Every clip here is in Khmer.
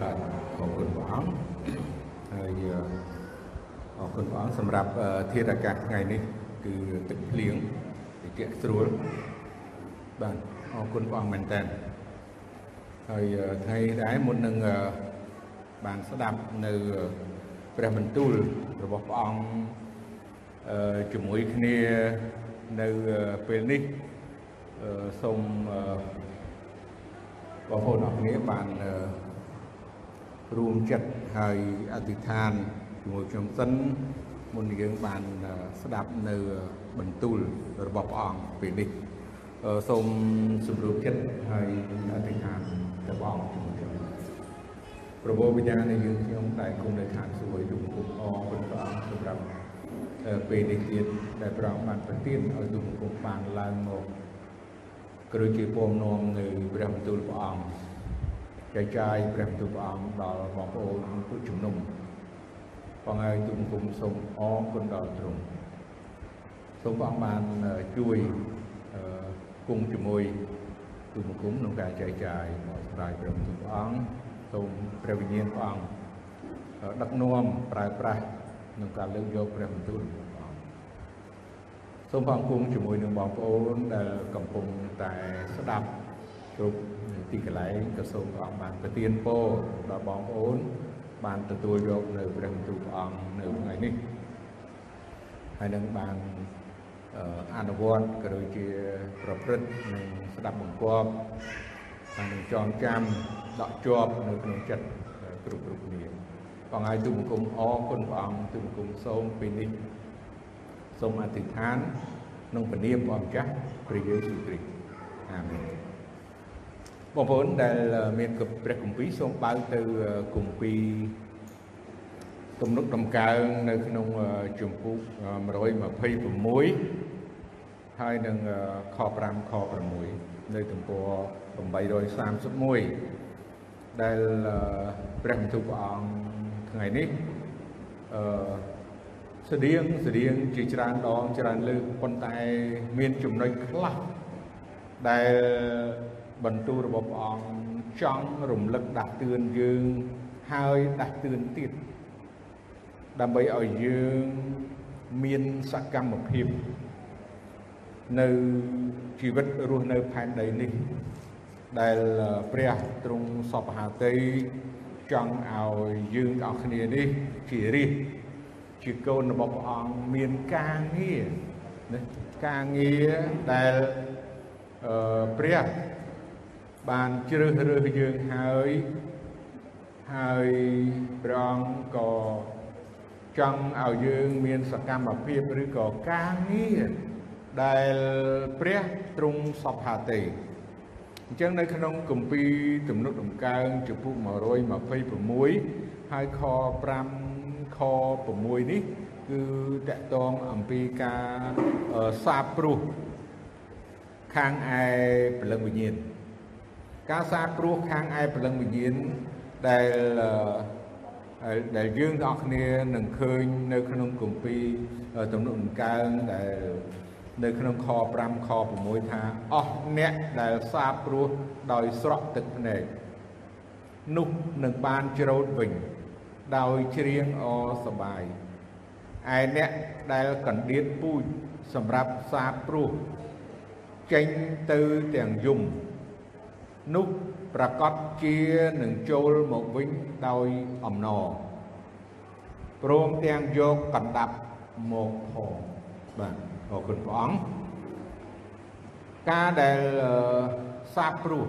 បាទអរគុណព្រះអង្គហើយអរគុណព្រះអង្គសម្រាប់ធាតុអាកាសថ្ងៃនេះគឺទឹកភ្លៀងតិចស្រួលបាទអរគុណព្រះអង្គមែនតើហើយថ្ងៃដែរមុននឹងបានស្ដាប់នៅព្រះបន្ទូលរបស់ព្រះអង្គជាមួយគ្នានៅពេលនេះសូមបងប្អូនអរគ្នាបាន រួមចិត្តហើយអធិដ្ឋានជាមួយខ្ញុំសិនមុនយើងបានស្ដាប់នៅបន្ទូលរបស់ព្រះអង្គពេលនេះសូមសម្រួលចិត្តហើយអធិដ្ឋានទៅព្រះអង្គជាមួយខ្ញុំប្រពោវិញ្ញាណនៃយើងខ្ញុំដែលគុំនៅឋានសួគ៌ទូគុំអរគុណព្រះអង្គសម្រាប់ពេលនេះទៀតដែលព្រះអង្គបានប្រទានឲ្យទូគុំបានឡើងមកក៏ដូចជាពំនាំនៅព្រះបន្ទូលព្រះអង្គ ចែកចាយព្រះបន្ទូលព្រះអង្គដល់បងប្អូនទូជំនុំបងហើយទូគុំសូមអរគុណដល់ទ្រង់សូមព្រះអង្គបានជួយគង់ជាមួយទូបង្គំក្នុងការចែកចាយមកស្រាយព្រះបន្ទូលព្រះអង្គសូមព្រះវិញ្ញាណព្រះអង្គដឹកនាំប្រើប្រាស់ក្នុងការលើកយកព្រះបន្ទូលព្រះអង្គសូមផងគង់ជាមួយនឹងបងប្អូនដែលកំពុងតែស្ដាប់ គ្រប់ទីកន្លែងក៏សូមព្រះអង្គបានប្រទានពរដល់បងប្អូន បានទទួលយកនៅព្រះបន្ទូលព្រះអង្គនៅថ្ងៃនេះហើយនឹងបានអនុវត្តក៏ដូចជាប្រព្រឹត្តនិងស្ដាប់បង្គាប់ហើយនឹងចងចាំដកជាប់នៅក្នុងចិត្តគ្រប់គ្រប់គ្នាបងហើយទូបង្គំអរគុណព្រះអង្គទូបង្គំសូមពេលនេះសូមអធិដ្ឋានក្នុងព្រះនាមព្រះម្ចាស់ព្រះយេស៊ូវគ្រីស្ទអាមែន បងប្អូនដែលមានព្រះគម្ពីរសូមបើកទៅគម្ពីរទំនុកដំកើងនៅក្នុងជំពូក126ហើយនឹងខ5ខ6នៅទំព័រ831ដែលព្រះបន្ទូលព្រះអង្គថ្ងៃនេះអឺស្តៀងស្តៀងជាច្រើនដងច្រើនលើកប៉ុន្តែមានចំណុចខ្លះដែល បន្ទូលរបស់ព្រះអង្គចង់រំលឹកដាស់តឿនយើងហើយដាស់តឿនទៀតដើម្បីឲ្យយើងមានសកម្មភាពនៅជីវិតរស់នៅផែនដីនេះ ដែលព្រះទ្រង់សពហាតីចង់ឲ្យយើងទាំងអស់គ្នានេះជារាជជាកូនរបស់ព្រះអង្គមានការងារណាការងារដែលអឺព្រះ បានជ្រើសរើសយើងហើយហើយព្រះអង្គក៏ចង់ឲ្យយើងមានសកម្មភាពឬក៏ការងារដែលព្រះទ្រង់សពហាទេអញ្ចឹងនៅក្នុងគម្ពីរទំនុកដំកើងចំពុក126ហើយខ5ខ6នេះគឺតកតងអំពីការសាបព្រោះខាងឯព្រលឹងវិញ្ញាណ ការសាបព្រោះខាងឯព្រលឹងវិញ្ញាណដែលដែលយើងទាំងអស់គ្នានឹងឃើញនៅក្នុងគម្ពីរទំនុកដំកើងដែលនៅក្នុងខ5ខ6ថាអស់អ្នកដែលសាបព្រោះដោយស្រក់ទឹកភ្នែកនោះនឹងបានច្រូតវិញដោយច្រៀងអសបាយឯអ្នកដែលកណ្ដៀតពូជសម្រាប់សាបព្រោះចេញទៅទាំងយំ នោះប្រកាសជានឹងចូលមកវិញដោយអំណរព្រមទាំងយកកណ្ដាប់មកផងបាទអរគុណព្រះអង្គការដែលសាបព្រោះ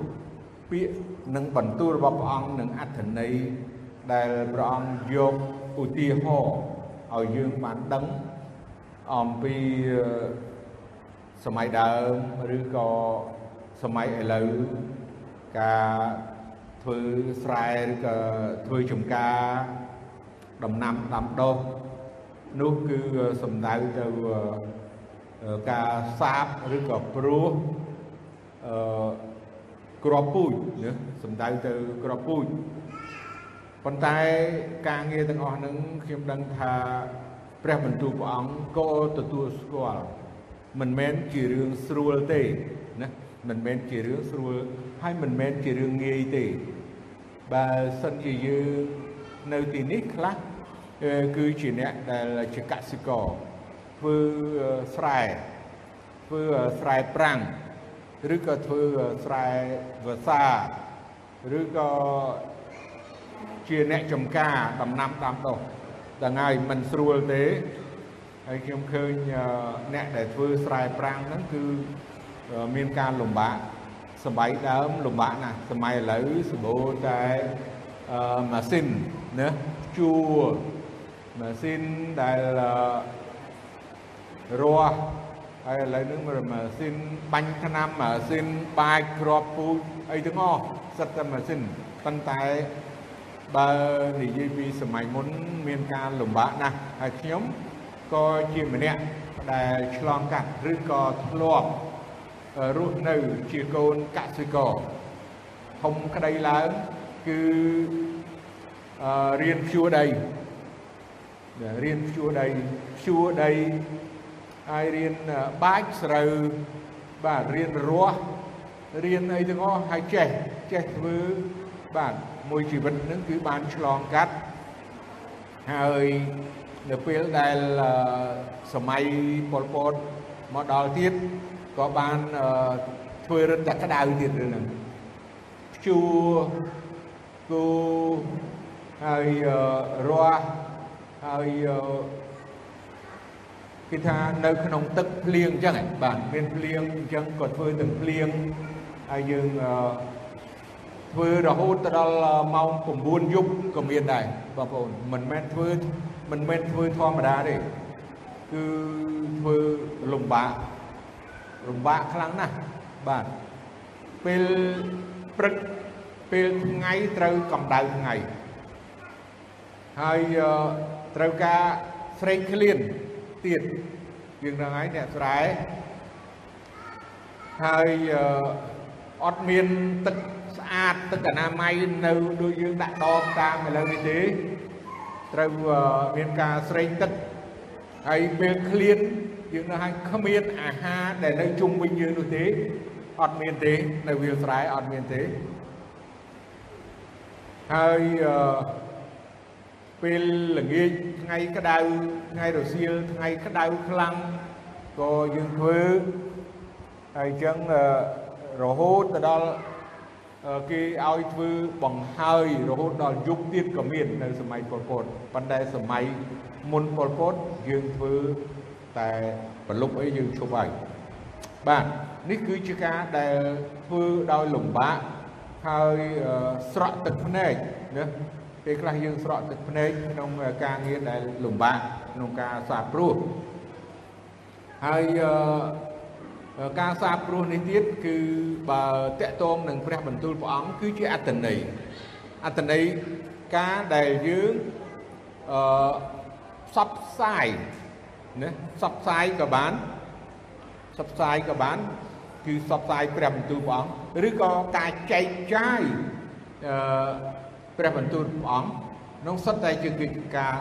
ពាក្យនិងបន្ទូលរបស់ព្រះអង្គនឹងអត្ថន័យដែលព្រះអង្គយកឧទាហរណ៍ឲ្យយើងបានដឹងអំពីសម័យដើមឬក៏សម័យឥឡូវ ការធ្វើស្រែឬក៏ធ្វើចំការដំណាំដាំដុះនោះគឺសំដៅទៅការសាបឬក៏ព្រោះអឺក្របពូជណាសំដៅទៅក្របពូជប៉ុន្តែការងារទាំងអស់ហ្នឹងខ្ញុំដឹងថាព្រះបន្ទូលព្រះអង្គក៏ទទួលស្គាល់មិនមែនជារឿងស្រួលទេណាមិនមែនជារឿងស្រួល ហើយមិនមែនជារឿងងាយទេបើសិនជាយើងនៅទីនេះខ្លះគឺជាអ្នកដែលជាកសិករធ្វើស្រែធ្វើស្រែប្រាំងឬក៏ធ្វើស្រែវស្សាឬក៏ជាអ្នកចំការដំណាំដាំដុះដល់ហើយមិនស្រួលទេហើយខ្ញុំឃើញអ្នកដែលធ្វើស្រែប្រាំងហ្នឹងគឺមានការលំបាក សម័យដើមលំបាកណាស់សម័យឥឡូវសម្បូរតែម៉ាស៊ីនណាជួម៉ាស៊ីនដែលរស់ហើយឥឡូវនេះម៉ាស៊ីនបាញ់ថ្នាំម៉ាស៊ីនបាចគ្រាប់ពូជអីទាំងអស់សិតតែម៉ាស៊ីនប៉ុន្តែបើនិយាយពីសម័យមុនមានការលំបាកណាស់ហើយខ្ញុំក៏ជាម្នាក់ដែលឆ្លងកាត់ឬក៏ធ្លាប់ រស់នៅជាកូនកសិករធំក្តីឡើងគឺរៀនភ្ជួរដីរៀនភ្ជួរដីភ្ជួរដីហើយរៀនបាចស្រូវបាទរៀនរស់រៀនអីទាំងអស់ហើយចេះចេះធ្វើបាទមួយជីវិតហ្នឹងគឺបានឆ្លងកាត់ហើយនៅពេលដែលសម័យប៉ុលពតមកដល់ទៀត ក៏បានធ្វើរឹតតែក្តៅទៀតរឿងហ្នឹងព្យួរគូហើយរស់ហើយគេថានៅក្នុងទឹកភ្លៀងអញ្ចឹងបាទមានភ្លៀងអញ្ចឹងក៏ធ្វើទាំងភ្លៀងហើយយើងធ្វើរហូតទៅដល់ម៉ោង9យប់ក៏មានដែរបងប្អូនមិនមែនធ្វើមិនមែនធ្វើធម្មតាទេគឺធ្វើលំបាក លំបាកខ្លាំងណាស់បាទពេលព្រឹកពេលថ្ងៃត្រូវកម្ដៅថ្ងៃហើយត្រូវការស្រេកឃ្លានទៀតយើងនឹងហើយអ្នកស្រែហើយអត់មានទឹកស្អាតទឹកអនាម័យនៅដូចយើងដាក់ដបតាមឥឡូវនេះទេត្រូវមានការស្រេកទឹកហើយពេលឃ្លាន យើងនៅហើយគ្មានអាហារដែលនៅជុំវិញយើងនោះទេអត់មានទេនៅវាលស្រែអត់មានទេហើយពេលល្ងាចថ្ងៃក្តៅថ្ងៃរសៀលថ្ងៃក្តៅខ្លាំងក៏យើងធ្វើហើយអញ្ចឹងរហូតទៅដល់គេឲ្យធ្វើបង្ហើយរហូតដល់យប់ទៀតក៏មាននៅសម័យប៉ុលពតប៉ុន្តែសម័យមុនប៉ុលពតយើងធ្វើ តែប្រលប់អីយើងឈប់ហើយបាទនេះគឺជាការដែលធ្វើដោយលំបាកហើយស្រក់ទឹកភ្នែកណាពេលខ្លះយើងស្រក់ទឹកភ្នែកក្នុងការងារដែលលំបាកក្នុងការសាបព្រោះហើយការសាបព្រោះនេះទៀតគឺបើតកតងនឹងព្រះបន្ទូលព្រះអង្គគឺជាអត្តន័យអត្តន័យការដែលយើងអឺផ្សព្វផ្សាយ ណាផ្សព្វផ្សាយក៏បានផ្សព្វផ្សាយក៏បាន គឺផ្សព្វផ្សាយព្រះបន្ទូលព្រះអង្គឬក៏ការចែកចាយអឺព្រះបន្ទូលព្រះអង្គក្នុងសុទ្ធតែជាកិច្ចការ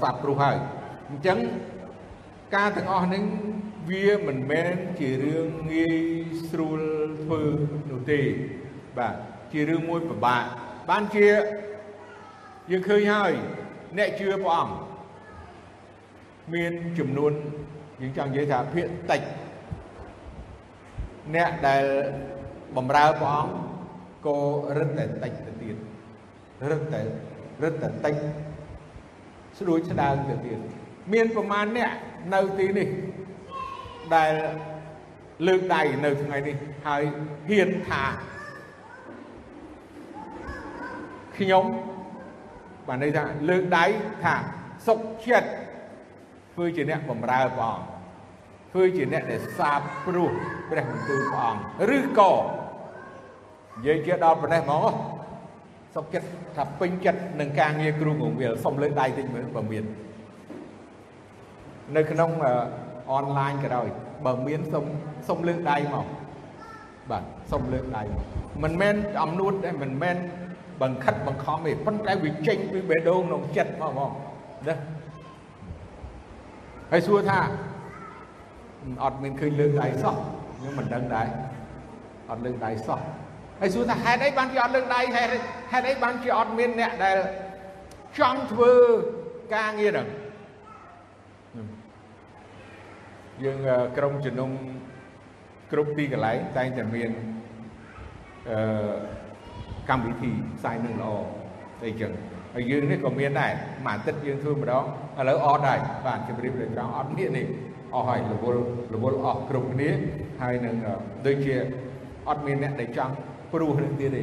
សាបព្រោះហើយអញ្ចឹងការទាំងអស់នេះវាមិនមែនជារឿងងាយស្រួលធ្វើនោះទេបាទជារឿងមួយពិបាកបានជាយើងឃើញហើយអ្នកជឿព្រះអង្គ មានចំនួនយើងចង់និយាយថាភាគតិចអ្នកដែលបំរើព្រះអង្គក៏រឹតតែតិចទៅទៀតរឹតតែរឹតតែតិចស្ដួចស្ដើងទៅទៀតមានប្រមាណអ្នកនៅទីនេះដែលលើកដៃនៅថ្ងៃនេះហើយហ៊ានថាខ្ញុំបានន័យថាលើកដៃថាសុខចិត្ត ធ្វើជាអ្នកបម្រើព្រះអង្គធ្វើជាអ្នកដែលសាបព្រោះព្រះបន្ទូលព្រះអង្គឬក៏និយាយជាដល់ប៉ុណ្ណេះហ្មងសុខចិត្តថាពេញចិត្តនឹងការងារគ្រូងវិលសុំលើកដៃតិចមើលបើមាននៅក្នុងអនឡាញក៏ដោយបើមានសុំសុំលើកដៃមកបាទសុំលើកដៃមកមិនមែនអំនួតទេមិនមែនបង្ខិតបង្ខំទេប៉ុន្តែវាចេញពីបេះដូងក្នុងចិត្តមកហ្មងណា ហើយសួរថាអត់មានឃើញលើកដៃសោះខ្ញុំមិនដឹងដែរអត់លើកដៃសោះហហើយសួរថាហេតុអីបានជាអត់លើកដៃហេតុហេតុអីបានជាអត់មានអ្នកដែលចង់ធ្វើការងារហ្នឹងយើងក្រុមជំនុំគ្រប់ទីកន្លែងតែងតែមានអឺកម្មវិធីផ្សាយនឹងល្អអីចឹងហើយយើងនេះក៏មានដែរមួយអាទិត្យយើងធ្វើម្ដង ឥឡូវអត់ដែរបាទជម្រាបលើត្រង់អត់នេះនេះអស់ហើយរវល់រវល់អស់គ្រប់គ្នាហើយនឹងដូចជាអត់មានអ្នកដែលចង់ព្រោះនឹងទៀតទេ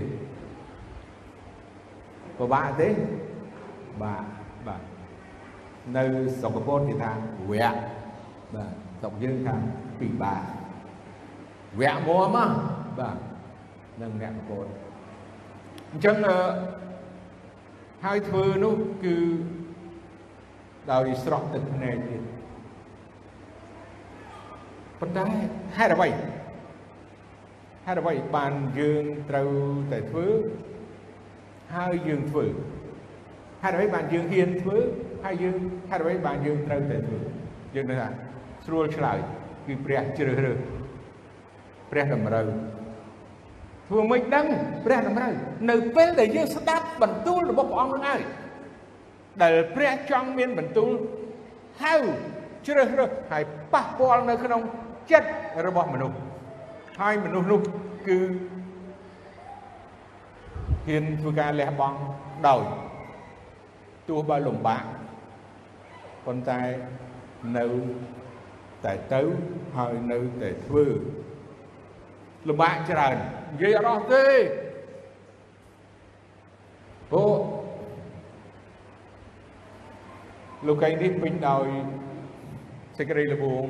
ពិបាកទេបាទបាទនៅស្រុកកពតគេថាវៈបាទស្រុកយើងថាពិបាកវៈមួមបាទនឹងអ្នកកពតអញ្ចឹងហើយធ្វើនោះគឺ ដោយស្រស់ទឹកភ្នែកទៀតប៉ុន្តែហេតុអ្វីហេតុអ្វីបានយើងត្រូវតែធ្វើហើយយើងធ្វើហេតុអ្វីបានយើងហ៊ានធ្វើហើយយើងហេតុអ្វីបានយើងត្រូវតែធ្វើយើងនឹងថាស្រួលឆ្លើយគឺព្រះជ្រើសរើសព្រះតម្រូវធ្វើមិនដឹងព្រះតម្រូវនៅពេលដែលយើងស្ដាប់បន្ទូលរបស់ព្រះអង្គនឹងហើយ ដែលព្រះចង់មានបន្ទូលហៅជ្រើសរើសហើយប៉ះពាល់នៅក្នុងចិត្តរបស់មនុស្សហើយមនុស្សនោះគឺហ៊ានធ្វើការលះបង់ដោយទោះបើលំបាកប៉ុន្តែនៅតែទៅហើយនៅតែធ្វើលំបាកច្រើននិយាយអត់អស់ទេព្រោះ លោកឯងនេះពេញដោយសេចក្តីល្បង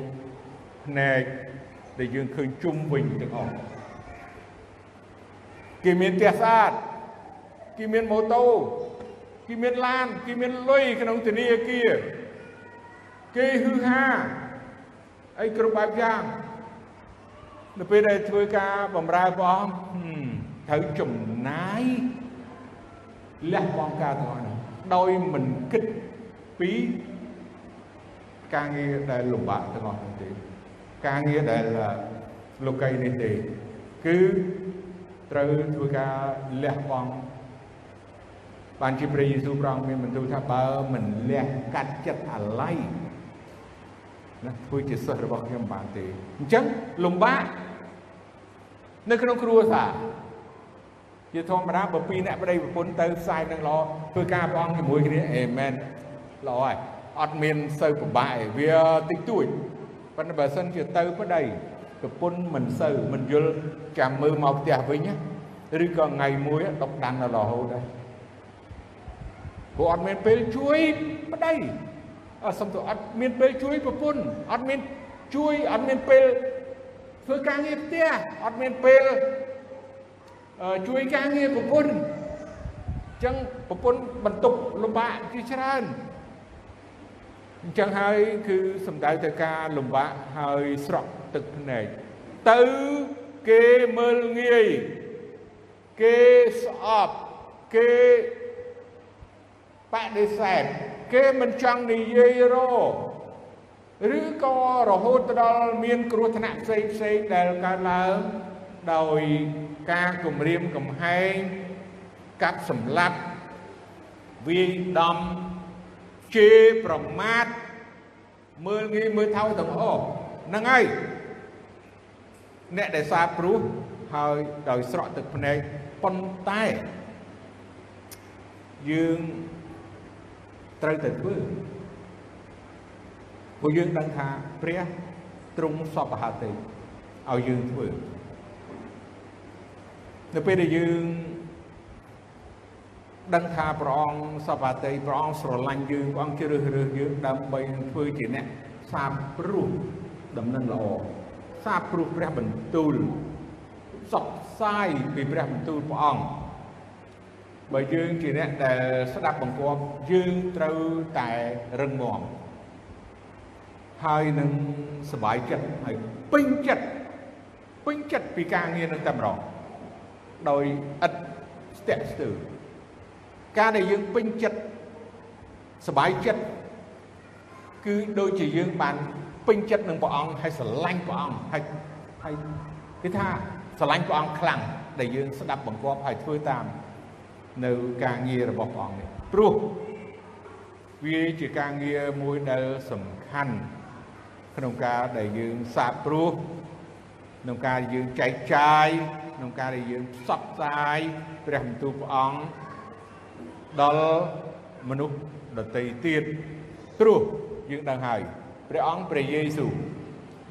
ភ្នែកដែលយើងឃើញជុំវិញទាំងអស់គេមានផ្ទះស្អាតគេមានម៉ូតូគេមានឡានគេមានលុយក្នុងធនាគារគេហឺហាអីគ្រប់បែបយ៉ាងនៅពេលដែលធ្វើការបម្រើព្រះអង្គត្រូវចំណាយលះបង់ការទាំងអស់នោះដោយមិនគិត ពីការងារដែលលំបាកទាំងអស់នោះទេការងារដែលលោកីនេះទេគឺត្រូវធ្វើការលះបង់បានជាព្រះយេស៊ូវព្រះអង្គមានបន្ទូលថាបើមិនលះកាត់ចិត្តអាល័យណាធ្វើជាសិស្សរបស់ខ្ញុំបានទេអញ្ចឹងលំបាកនៅក្នុងគ្រួសារជាធម្មតាបើពីរអ្នកប្តីប្រពន្ធទៅផ្សាយនឹងល្អធ្វើការព្រះអង្គជាមួយគ្នាអេមែន ល្អហើយអត់មានសូវពិបាកឯងវាតិចតួចប៉ុន្តែបើសិនជាទៅប្តីប្រពន្ធមិនសូវមិនយល់ចាំមើលមកផ្ទះវិញឬក៏ថ្ងៃមួយដុកដាំងដល់រហូតដែរព្រោះអត់មានពេលជួយប្តីអត់សំទោអត់មានពេលជួយប្រពន្ធអត់មានជួយអត់មានពេលធ្វើការងារផ្ទះអត់មានពេលជួយការងារប្រពន្ធអញ្ចឹងប្រពន្ធបន្ទុកលំបាកជាច្រើន អញ្ចឹងហើយគឺសំដៅទៅការលំបាកហើយស្រក់ទឹកភ្នែកទៅគេមើលងាយគេស្អប់គេបដិសេធគេមិនចង់និយាយរឬក៏រហូតដល់មានគ្រោះថ្នាក់ផ្សេងផ្សេងដែលកើតឡើងដោយការគំរាមកំហែងកាប់សម្លាប់វាយដំ ជេរប្រមាថមើលងាយមើលថោទាំងអស់ហ្នឹងហើយអ្នកដែលសាព្រោះហើយដោយស្រក់ទឹកភ្នែកប៉ុន្តែយើងត្រូវតែធ្វើព្រោះយើងដឹងថាព្រះទ្រង់សពហតិឲ្យយើងធ្វើនៅពេលដែលយើង ដឹងថាព្រះអង្គសពហតិព្រះអង្គស្រឡាញ់យើងព្រះអង្គជ្រើសរើសយើងដើម្បីធ្វើជាអ្នកសាបព្រោះដំណឹងល្អសាបព្រោះព្រះបន្ទូលសពផ្សាយពីព្រះបន្ទូលព្រះអង្គបើយើងជាអ្នកដែលស្ដាប់បង្គាប់យើងត្រូវតែរឹងមាំហើយនឹងសบายចិត្តហើយពេញចិត្តពេញចិត្តពីការងារនឹងតែម្ដងដោយឥតស្ទាក់ស្ទើរ ការដែលយើងពេញចិត្តសบายចិត្តគឺដូចជាយើងបានពេញចិត្តនឹងព្រះអង្គហើយស្រឡាញ់ព្រះអង្គហើយហើយគេថាស្រឡាញ់ព្រះអង្គខ្លាំង ដែលយើងស្ដាប់បង្គាប់ហើយធ្វើតាមនៅការងាររបស់ព្រះអង្គនេះព្រោះវាជាការងារមួយដែលសំខាន់ក្នុងការដែលយើងសាបព្រោះក្នុងការយើងចែកចាយក្នុងការដែលយើងផ្សព្វផ្សាយព្រះបន្ទូលព្រះអង្គ ដល់មនុស្សដទៃទៀតព្រោះយើងដឹងហើយព្រះអង្គព្រះយេស៊ូវ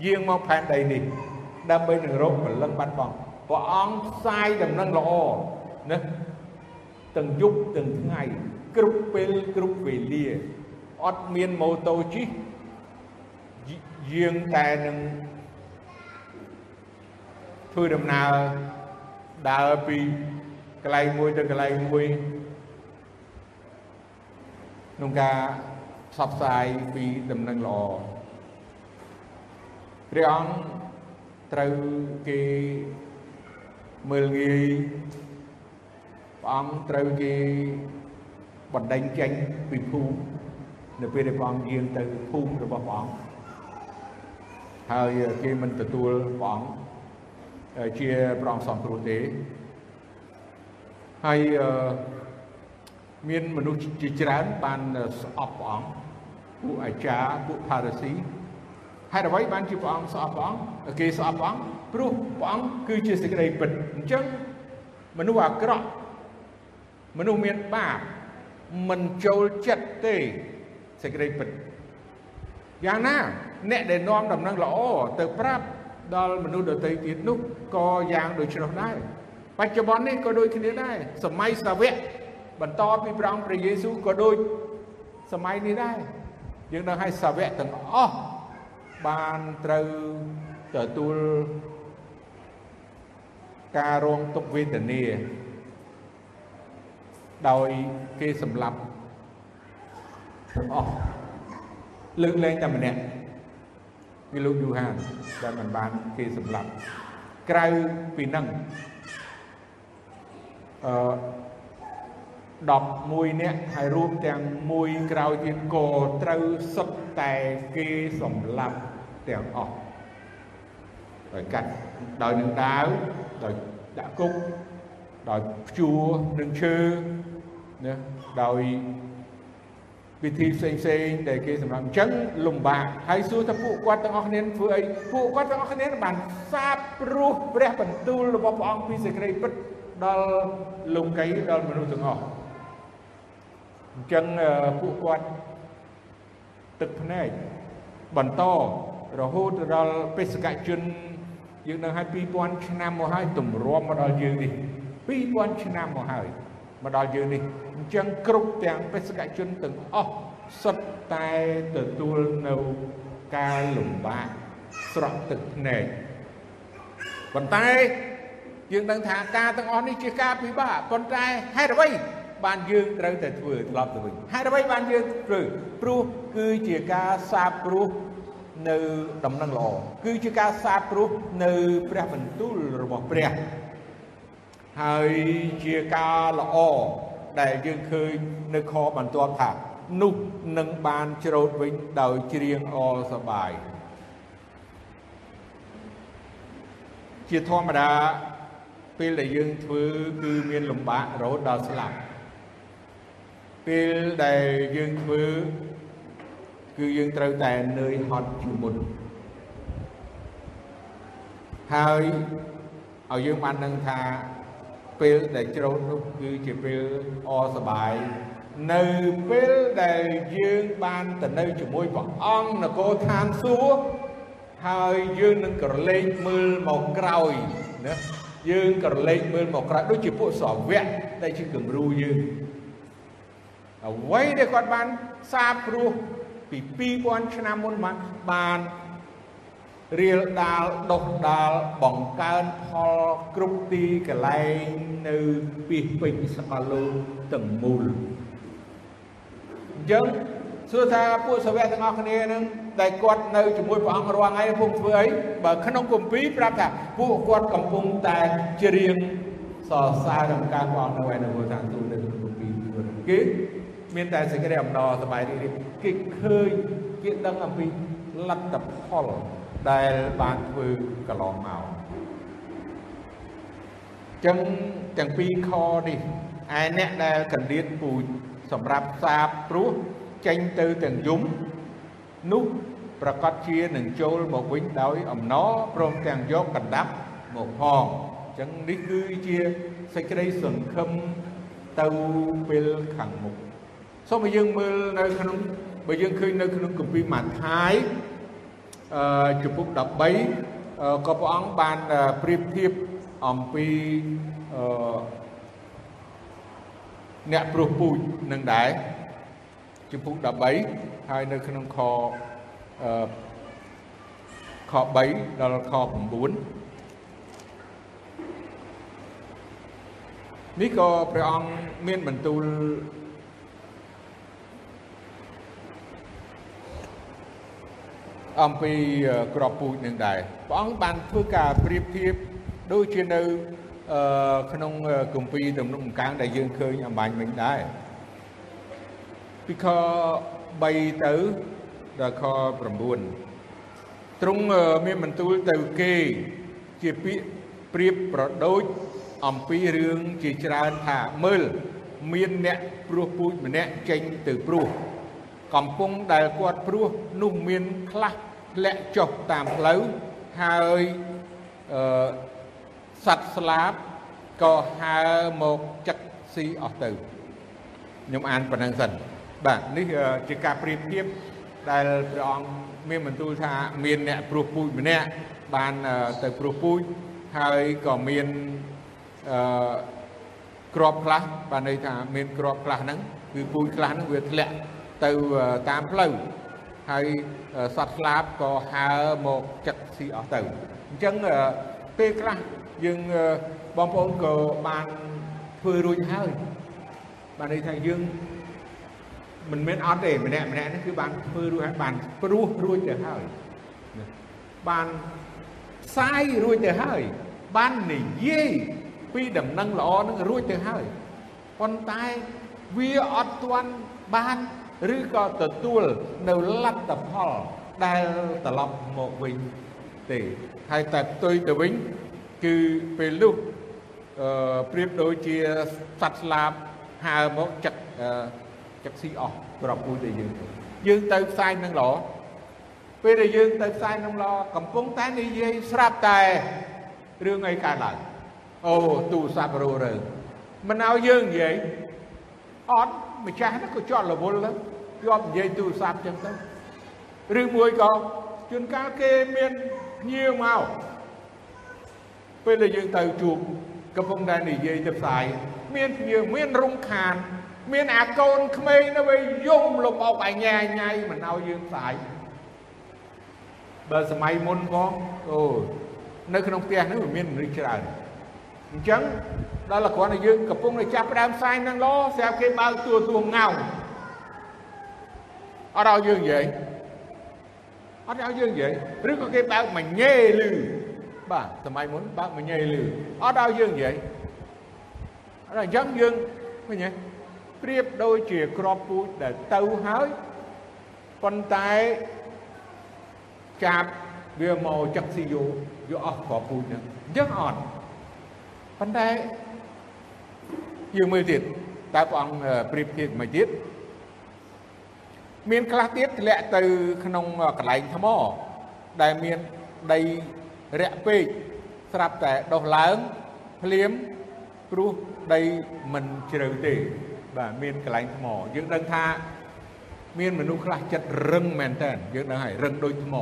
យាងមកផែនដីនេះដើម្បីនឹងរកពលឹងបាត់បង់ព្រះអង្គផ្សាយដំណឹងល្អណាទាំងយប់ទាំងថ្ងៃគ្រប់ពេលគ្រប់វេលាអត់មានម៉ូតូជិះយាងតែនឹងធ្វើដំណើរដើរពីកន្លែងមួយទៅកន្លែងមួយ ក្នុងការផ្សព្វផ្សាយពីដំណឹងល្អព្រះអង្គត្រូវគេមើលងាយព្រះអង្គត្រូវគេបណ្ដេញចេញពីភូមិនៅពេលដែលព្រះអង្គយាងទៅភូមិរបស់ព្រះអង្គហើយគេមិនទទួលព្រះអង្គជាព្រះអង្គសង្គ្រោះទេហើយ មានមនុស្សជាច្រើនបានស្អប់ព្រះអង្គពួកអាចារ្យពួកផារ៉ាស៊ីហេតុអ្វីបានជាព្រះអង្គស្អប់ព្រះអង្គគេស្អប់ព្រះអង្គព្រោះព្រះអង្គគឺជាសេចក្តីពិតអញ្ចឹងមនុស្សអាក្រក់មនុស្សមានបាបមិនចូលចិត្តទេសេចក្តីពិតយ៉ាងណាអ្នកដែលនាំដំណឹងល្អទៅប្រាប់ដល់មនុស្សដទៃទៀតនោះក៏យ៉ាងដូច្នោះដែរបច្ចុប្បន្ននេះក៏ដូចគ្នាដែរសម័យសាវក បន្តពីព្រះអង្គព្រះយេស៊ូវក៏ដូចសម័យនេះដែរយើងដឹងឲ្យសាវកទាំងអស់បានត្រូវទទួលការរងទុក្ខវេទនាដោយគេសម្លាប់ទាំងអស់លើកលែងតែម្នាក់គឺលោកយូហានដែលមិនបានគេសម្លាប់ក្រៅពីនឹងអឺ 11នាក់ហើយរួមទាំងមួយក្រោយទៀតក៏ត្រូវសុទ្ធតែគេសម្លាប់ទាំងអស់ដោយកាត់ដោយនឹងដាវដោយដាក់គុកដោយព្យួរនឹងឈើណាដោយវិធីផ្សេងផ្សេងដែលគេសម្រាប់អញ្ចឹងលំបាកហើយសួរថាពួកគាត់ទាំងអស់គ្នាធ្វើអីពួកគាត់ទាំងអស់គ្នាបានសាបព្រោះព្រះបន្ទូលរបស់ព្រះអង្គពីសេចក្តីពិតដល់លោកីដល់មនុស្សទាំងអស់ អញ្ចឹងពួកគាត់ទឹកភ្នែកបន្តរហូតដល់បេសកជនយើងនៅឲ្យ2000ឆ្នាំមកហើយទម្រាំមកដល់យើងនេះ2000ឆ្នាំមកហើយមកដល់យើងនេះអញ្ចឹងគ្រប់ទាំងបេសកជនទាំងអស់សុទ្ធតែទទួលនៅការលំបាកស្រក់ទឹកភ្នែកប៉ុន្តែយើងដឹងថាការទាំងអស់នេះជាការពិបាកប៉ុន្តែហេតុអ្វី បានយើងត្រូវតែធ្វើត្រឡប់ទៅវិញហេតុអ្វីបានយើងធ្វើព្រោះគឺជាការសាបព្រោះនៅដំណឹងល្អគឺជាការសាបព្រោះនៅព្រះបន្ទូលរបស់ព្រះហើយជាការល្អដែលយើងឃើញនៅខបន្ទាប់ថានោះនឹងបានច្រូតវិញដោយច្រៀងអសប្បាយជាធម្មតាពេលដែលយើងធ្វើគឺមានលំបាករហូតដល់ស្លាប់ ពេលដែលយើងធ្វើគឺយើងត្រូវតែនឿយហត់ជាមុនហើយឲ្យយើងបានដឹងថាពេលដែលច្រូតនោះគឺជាពេលអសប្បាយនៅពេលដែលយើងបានទៅនៅជាមួយព្រះអង្គនគរឋានសួគ៌ហើយយើងនឹងក្រឡេកមើលមកក្រោយណាយើងក្រឡេកមើលមកក្រោយដូចជាពួកសាវកដែលជាគំរូយើង អ្វីដែលគាត់បានសាបព្រោះពី2000ឆ្នាំមុនមកបានរៀលដាលដុសដាលបង្កើនផលគ្រប់ទីកន្លែងនៅពីពេញសកលលោកទាំងមូលអញ្ចឹងសួរថាពួកសាវកទាំងអស់គ្នានឹងដែលគាត់នៅជាមួយព្រះអង្គរាល់ថ្ងៃពុំធ្វើអីបើក្នុងគម្ពីរប្រាប់ថាពួកគាត់កំពុងតែច្រៀងសរសើរដល់ការព្រះអង្គនៅឯនៅថាទូលនៅក្នុងគម្ពីរគេ មានតែសេចក្តីអំណរសប្បាយរីករាយគេឃើញគេដឹងអំពីលទ្ធផលដែលបានធ្វើកន្លងមកចឹងទាំងពីរខនេះឯអ្នកដែលកណ្ដៀតពូជសម្រាប់សាបព្រោះចេញទៅទាំងយំនោះប្រកាសជានឹងចូលមកវិញដោយអំណរព្រមទាំងយកកណ្ដាប់មកផងអញ្ចឹងនេះគឺជាសេចក្តីសង្ឃឹមទៅពេលខាងមុខ សូមឲ្យយើងមើលនៅក្នុងបើយើងឃើញនៅក្នុងគម្ពីរម៉ាថាយអឺជំពូក13ក៏ព្រះអង្គបានប្រៀបធៀបអំពីអឺអ្នកព្រោះពូជនឹងដែរជំពូក13ហើយនៅក្នុងខអឺខ3ដល់ខ9នេះក៏ព្រះអង្គមានបន្ទូល អំពីក្របពូជនឹងដែរព្រះអង្គបានធ្វើការប្រៀបធៀបដូចជានៅក្នុងគម្ពីរទំនុកកាំងដែលយើងឃើញអំបញ្ញមិញដែរពីខ3ទៅដល់ខ9ទ្រង់មានបន្ទូលទៅគេជាពាក្យប្រៀបប្រដូចអំពីរឿងជាច្រើនថាមើលមានអ្នកព្រោះពូចម្នាក់ចេញទៅព្រោះ កំពុងដែលគាត់ព្រោះនោះមានខ្លះធ្លាក់ចុះតាមផ្លូវហើយអឺសត្វស្លាបក៏ហើមកចឹកស៊ីអស់ទៅខ្ញុំអានប៉ុណ្ណឹងសិនបាទនេះជាការប្រៀបធៀបដែលព្រះអង្គមានបន្ទូលថាមានអ្នកព្រោះពូចម្នាក់បានទៅព្រោះពូជហើយក៏មានអឺក្របខ្លះបានន័យថាមានក្របខ្លះហ្នឹងគឺពូជខ្លះហ្នឹងវាធ្លាក់ ទៅតាមផ្លូវហើយសត្វស្លាបក៏ហើមកចឹកស៊ីអស់ទៅអញ្ចឹងពេលខ្លះយើងបងប្អូនក៏បានធ្វើរួចហើយបានន័យថាយើងមិនមែនអត់ទេម្នាក់ម្នាក់នេះគឺបានធ្វើរួចហើយបានព្រោះរួចទៅហើយបានផ្សាយរួចទៅហើយបាននិយាយពីដំណឹងល្អនឹងរួចទៅហើយប៉ុន្តែវាអត់ទាន់បាន ឬក៏ទទួលនៅលទ្ធផលដែលត្រឡប់មកវិញទេហើយតែផ្ទុយទៅវិញគឺពេលនោះអឺប្រៀបដូចជាសត្វស្លាបហើមកចឹកចឹកស៊ីអស់ក្របពូជដែលយើងយើងទៅផ្សាយនឹងល្អពេលដែលយើងទៅផ្សាយនឹងល្អកំពុងតែនិយាយស្រាប់តែរឿងអីកើតឡើងអូទូរស័ព្ទរੂរើមិនឲ្យយើងនិយាយអត់ម្ចាស់ហ្នឹងក៏ជាប់រវល់ទៅ ជាប់និយាយទូរស័ព្ទចឹងទៅឬមួយក៏ជួនកាលគេមានភ្ញៀវមកពេលដែលយើងទៅជួបកំពុងតែនិយាយទៅផ្សាយមានភ្ញៀវមានរំខាន មានអាកូនក្មេងនៅវិញយំលំអុកអាញ៉ាញ៉ៃមិនឲ្យយើងផ្សាយបើសម័យមុនផងអូនៅក្នុងផ្ទះនេះមានមនុស្សច្រើនអញ្ចឹងដល់តែគ្រាន់តែយើងកំពុងតែចាប់ផ្ដើមផ្សាយនឹងលោស្រាប់គេបើកទួទួងោងអត់ឲ្យយើង និយាយអត់ឲ្យយើងនិយាយឬក៏គេបើកមួយញ៉េលឺបាទសម័យមុនបើកមួយញ៉េលឺអត់ឲ្យយើងនិយាយអត់អញ្ចឹងយើងឃើញទេប្រៀបដូចជាក្របពូជដែលទៅហើយប៉ុន្តែចាប់វាមកចឹកស៊ីយោយកអស់ក្របពូជហ្នឹងអញ្ចឹងអត់ប៉ុន្តែយើងមើលទៀតតើព្រះអង្គប្រៀបធៀបមួយទៀត មានខ្លះទៀតធ្លាក់ទៅក្នុងកន្លែងថ្មដែលមានដីរាក់ពេកស្រាប់តែដុះឡើងភ្លាមព្រោះដីមិនជ្រៅទេ បាទមានកន្លែងថ្មយើងដឹងថា មានមនុស្សខ្លះចិត្តរឹងមែនតើយើងដឹងហើយរឹងដូចថ្ម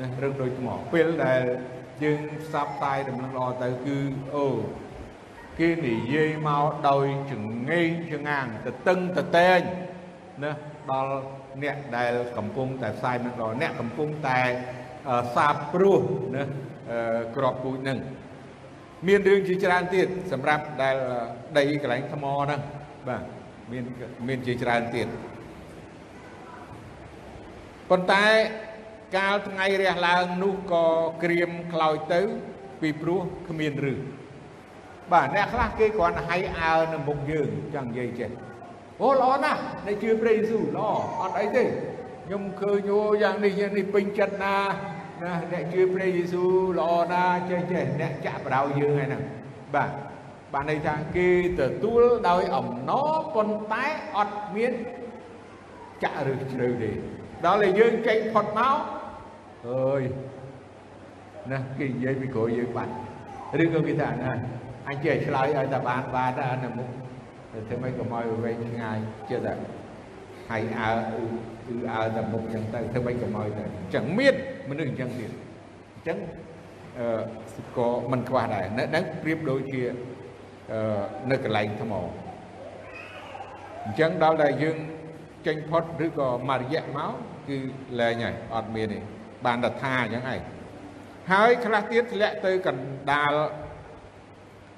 ណារឹងដូចថ្មពេលដែលយើងផ្សព្វផ្សាយដំណឹងល្អទៅគឺអូគេនិយាយមកដោយចងេងចងាងទៅតឹងទៅតែង ណាដល់អ្នកដែលកំពុងតែផ្សាយនឹងដល់អ្នកកំពុងតែសាបព្រោះណាក្របពូជនឹងមានរឿងជាច្រើនទៀតសម្រាប់ដែលដីកន្លែងថ្មហ្នឹងបាទមានមានជាច្រើនទៀតប៉ុន្តែកាលថ្ងៃរះឡើងនោះក៏ក្រៀមខ្លោចទៅ ពីព្រោះគ្មានឬបាទអ្នកខ្លះគេគ្រាន់តែហៃអើនៅមុខយើងចង់និយាយចេះ អូល្អណាស់នៃជឿព្រះយេស៊ូវល្អអត់អីទេខ្ញុំឃើញអូយ៉ាងនេះយ៉ាងនេះពេញចិត្តណាណាអ្នកជឿព្រះយេស៊ូវល្អណាស់ចេះចេះអ្នកចាក់បដៅយើងហើយហ្នឹងបាទបានន័យថាគេទទួលដោយអំណរប៉ុន្តែអត់មានចាក់ឬជ្រៅទេដល់តែយើងចេញផុតមកអើយណាគេនិយាយពីក្រោយយើងបាត់ឬក៏គេថាណាអញចេះឆ្លើយឲ្យតែបានបានតែនៅមុខ ធ្វើម៉េចកុំឲ្យវែងឆ្ងាយចិត្តតែហើយអើគឺអើតែមុខអញ្ចឹងទៅធ្វើម៉េចកុំឲ្យទៅអញ្ចឹងមានមនុស្សអញ្ចឹងទៀតអញ្ចឹងអឺក៏មិនខ្វះដែរនៅហ្នឹងប្រៀបដូចជាអឺនៅកន្លែងថ្មអញ្ចឹងដល់តែយើងចេញផុតឬក៏មួយរយៈមកគឺលែងហើយអត់មានទេបានតែថាអញ្ចឹងឯងហើយខ្លះទៀតធ្លាក់ទៅកណ្ដាល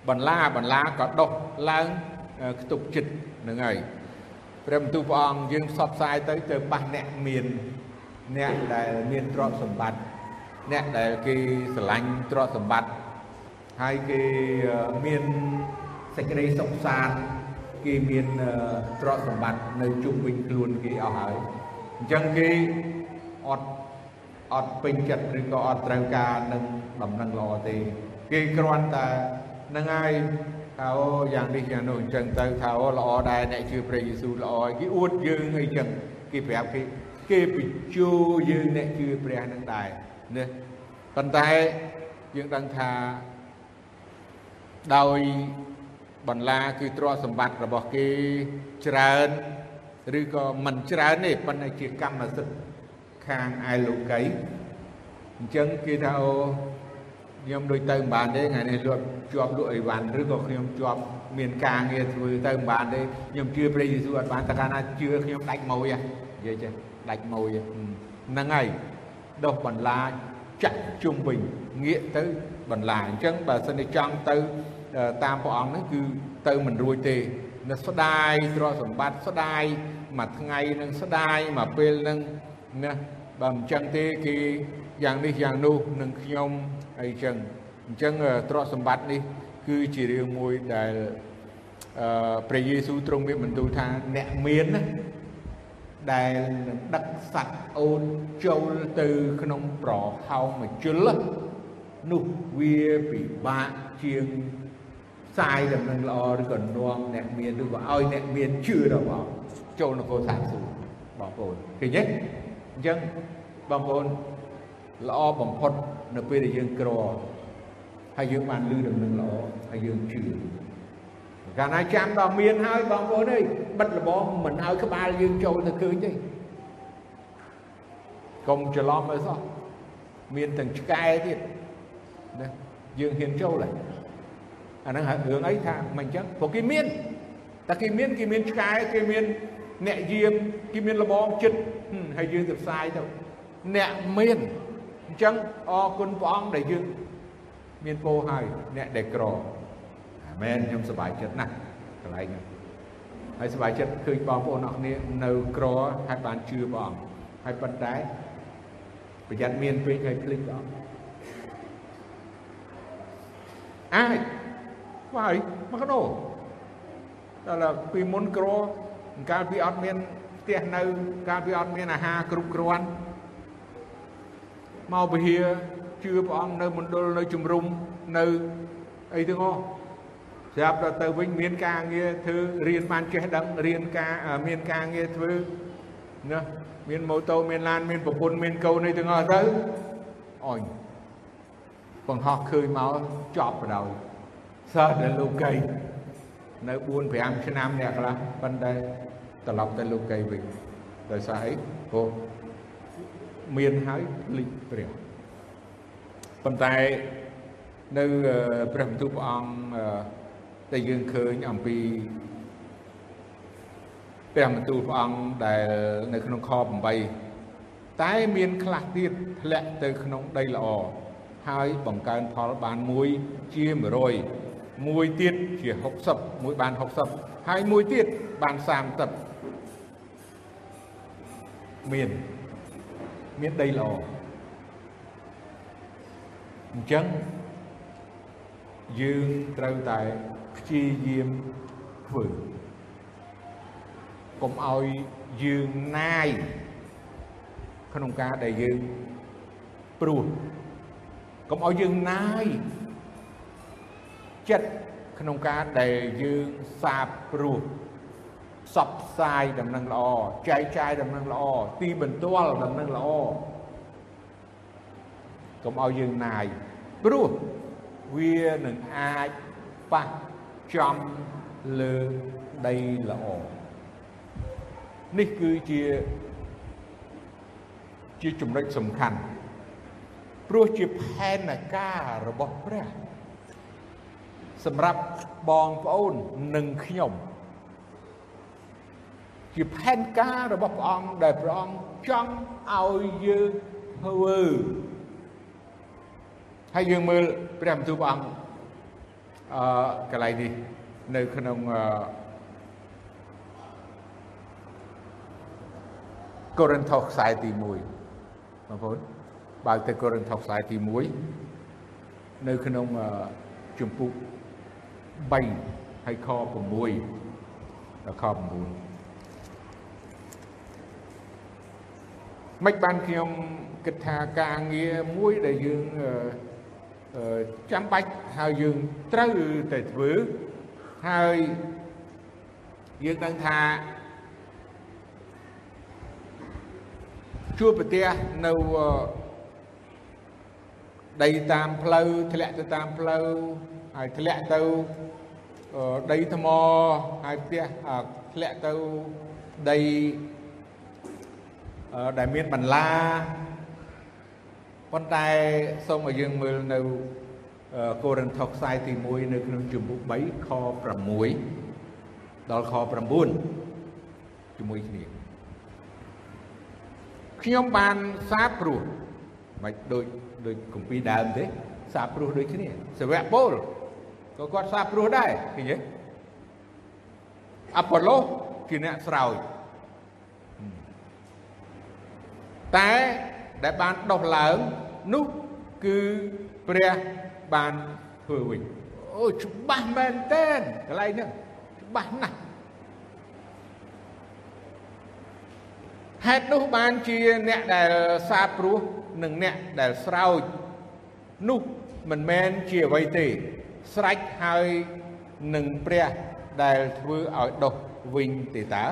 បន្លាបន្លាក៏ដុះឡើង ខ្ទប់ចិត្តនឹងហើយព្រះបន្ទូលព្រះអង្គយើងផ្សព្វផ្សាយទៅទៅប៉ះអ្នកមានអ្នកដែលមានទ្រព្យសម្បត្តិអ្នកដែលគេស្រឡាញ់ទ្រព្យសម្បត្តិហើយគេមានសេចក្តីសុខសាន្តគេមានទ្រព្យសម្បត្តិនៅជុំវិញខ្លួនគេអស់ហើយអញ្ចឹងគេអត់អត់ពេញចិត្តឬក៏អត់ត្រូវការនឹងដំណឹងល្អទេ គេគ្រាន់តែនឹងហើយ ថាអូយ៉ាងនេះយ៉ាងនោះអញ្ចឹងទៅថាអូល្អដែរអ្នកជឿព្រះយេស៊ូវល្អហើយគេអួតយើងអីចឹងគេប្រាប់គេគេបញ្ជូយើងអ្នកជឿព្រះនឹងដែរណាប៉ុន្តែយើងដឹងថាដោយបន្លាគឺទ្រព្យសម្បត្តិរបស់គេច្រើនឬក៏មិនច្រើនទេប៉ុន្តែជាកម្មសិទ្ធិខាងឯលោកីអញ្ចឹងគេថាអូ ខ្ញុំដូចទៅមិនបានទេថ្ងៃនេះលក់ជាប់លក់អីវ៉ាន់ឬក៏ខ្ញុំជាប់មានការងារធ្វើទៅមិនបានទេខ្ញុំជឿព្រះយេស៊ូវអត់បានតែកាលណាជឿខ្ញុំដាច់ម៉ួយនិយាយចេះដាច់ម៉ួយហ្នឹងហើយដោះបន្លាចាក់ជុំវិញងាកទៅបន្លាអញ្ចឹងបើសិនជាចង់ទៅតាមព្រះអង្គនេះគឺទៅមិនរួចទេនៅស្ដាយទ្រព្យសម្បត្តិស្ដាយមួយថ្ងៃនឹងស្ដាយមួយពេលនឹងណាបើមិនចឹងទេគេយ៉ាងនេះយ៉ាងនោះនឹងខ្ញុំ អីចឹងអញ្ចឹងទ្រព្យសម្បត្តិនេះ គឺជារឿងមួយដែលអឺព្រះយេស៊ូវទ្រង់មានបន្ទូលថាអ្នកមានណាដែលនឹងដឹកសត្វអូនចូលទៅក្នុងប្រហោងមជុលនោះវាពិបាកជាងផ្សាយដំណឹងល្អឬក៏នាំអ្នកមានឬក៏ឲ្យអ្នកមានជឿរបស់ចូលនគរសាសួរបងប្អូនឃើញទេអញ្ចឹងបងប្អូនល្អបំផុត នៅពេលដែលយើងក្រហើយយើងបានលឺដំណឹងល្អហើយយើងជឿកាលណាចាំដល់មានហើយបងប្អូនអើយបិទលបងមិនឲ្យក្បាលយើងចូលទៅឃើញទេកុំច្រឡំឲ្យសោះមានទាំងឆ្កែទៀតណាយើងហ៊ានចូលហើយអាហ្នឹងរឿងអីថាមិនអញ្ចឹងព្រោះគេមានតែគេមានគេមានឆ្កែគេមានអ្នកយាមគេមានលបងចិត្តហើយយើងទៅផ្សាយទៅអ្នកមាន អញ្ចឹងអរគុណព្រះអង្គដែលយើងមានពោហើយអ្នកដែលក្រអាមែនខ្ញុំសប្បាយចិត្តណាស់កន្លែងហ្នឹងហើយសប្បាយចិត្តឃើញបងប្អូនអរគ្នានៅក្រហើយបានជឿព្រះអង្គហើយប៉ុន្តែប្រយ័ត្នមានពេកហើយភ្លេចព្រះអង្គអាចហើយមកកដោដល់ពីមុនក្រកាលពីអត់មានផ្ទះនៅ កាលពីអត់មានអាហារគ្រប់គ្រាន់ មកពហិជឿព្រះអង្គនៅមណ្ឌលនៅជំរុំនៅអីទាំងអស់ស្រាប់ដល់ទៅវិញមានការងារធ្វើរៀនបានចេះដឹងរៀនការមានការងារធ្វើណាមានម៉ូតូមានឡានមានប្រពន្ធមានកូនអីទាំងអស់ទៅអញបង្ហោះឃើញមកចប់បដ ாய் សិស្សដែលលោកីនៅ4 5ឆ្នាំអ្នកខ្លះប៉ុន្តែត្រឡប់ទៅលោកីវិញដោយសារអីព្រោះ មានហើយភ្លេចព្រះប៉ុន្តែនៅព្រះបន្ទូលព្រះអង្គដែលយើងឃើញអំពីព្រះបន្ទូលព្រះអង្គដែលនៅក្នុងខ8តែមានខ្លះទៀតធ្លាក់ទៅក្នុងដីល្អហើយបង្កើនផលបានមួយជា100មួយទៀតជា60មួយបាន60ហើយមួយទៀតបាន30មាន មានដីល្អអញ្ចឹងយើងត្រូវតែព្យាយាមធ្វើកុំឲ្យយើងណាយក្នុងការដែលយើងព្រោះកុំឲ្យយើងណាយចិត្តក្នុងការដែលយើងសាបព្រោះ សពផ្សាយដំណឹងល្អចែកចាយដំណឹងល្អទីបន្ទាល់ដំណឹងល្អកុំឲ្យយើងណាយព្រោះវានឹងអាចប៉ះចំលើដីល្អនេះគឺជាជាចំណុចសំខាន់ព្រោះជាផែនការរបស់ព្រះសម្រាប់បងប្អូននិងខ្ញុំ ជាផែនការរបស់ព្រះអង្គដែលព្រះអង្គចង់ឲ្យយើងធ្វើហើយយើងមើលព្រះបន្ទូលព្រះអង្គអឺកន្លែងនេះនៅក្នុងអឺកូរិនថូសខ្សែទី1បងប្អូនបើទៅកូរិនថូសខ្សែទី1នៅក្នុងជំពូក3ហើយខ6ដល់ខ9 មិនបានខ្ញុំគិតថាការងារមួយដែលយើងចាំបាច់ហើយយើងត្រូវតែធ្វើហើយយើងដឹងថាជួបប្រទះនៅដីតាមផ្លូវធ្លាក់ទៅតាមផ្លូវហើយធ្លាក់ទៅដីថ្មហើយផ្ទះធ្លាក់ទៅដី ដែលមានបន្លាប៉ុន្តែសូមឲ្យយើងមើលនៅកូរិនថូសខ្សែទី1នៅក្នុងជំពូក3ខ6ដល់ខ9ជាមួយគ្នាខ្ញុំបានសាបព្រោះមិនដូចដូចគម្ពីរដើមទេសាបព្រោះដូចគ្នាសាវកពលក៏គាត់សាបព្រោះដែរឃើញទេអប៉ូឡូជាអ្នកស្រោច តែដែលបានដោះឡើងនោះគឺព្រះបានធ្វើវិញអូច្បាស់មែនតើកន្លែងហ្នឹងច្បាស់ណាស់ហេតុនោះបានជាអ្នកដែលសាបព្រោះនិងអ្នកដែលស្រោចនោះមិនមែនជាអ្វីទេស្រេចហើយនឹងព្រះដែលធ្វើឲ្យដុះវិញទេតើឯ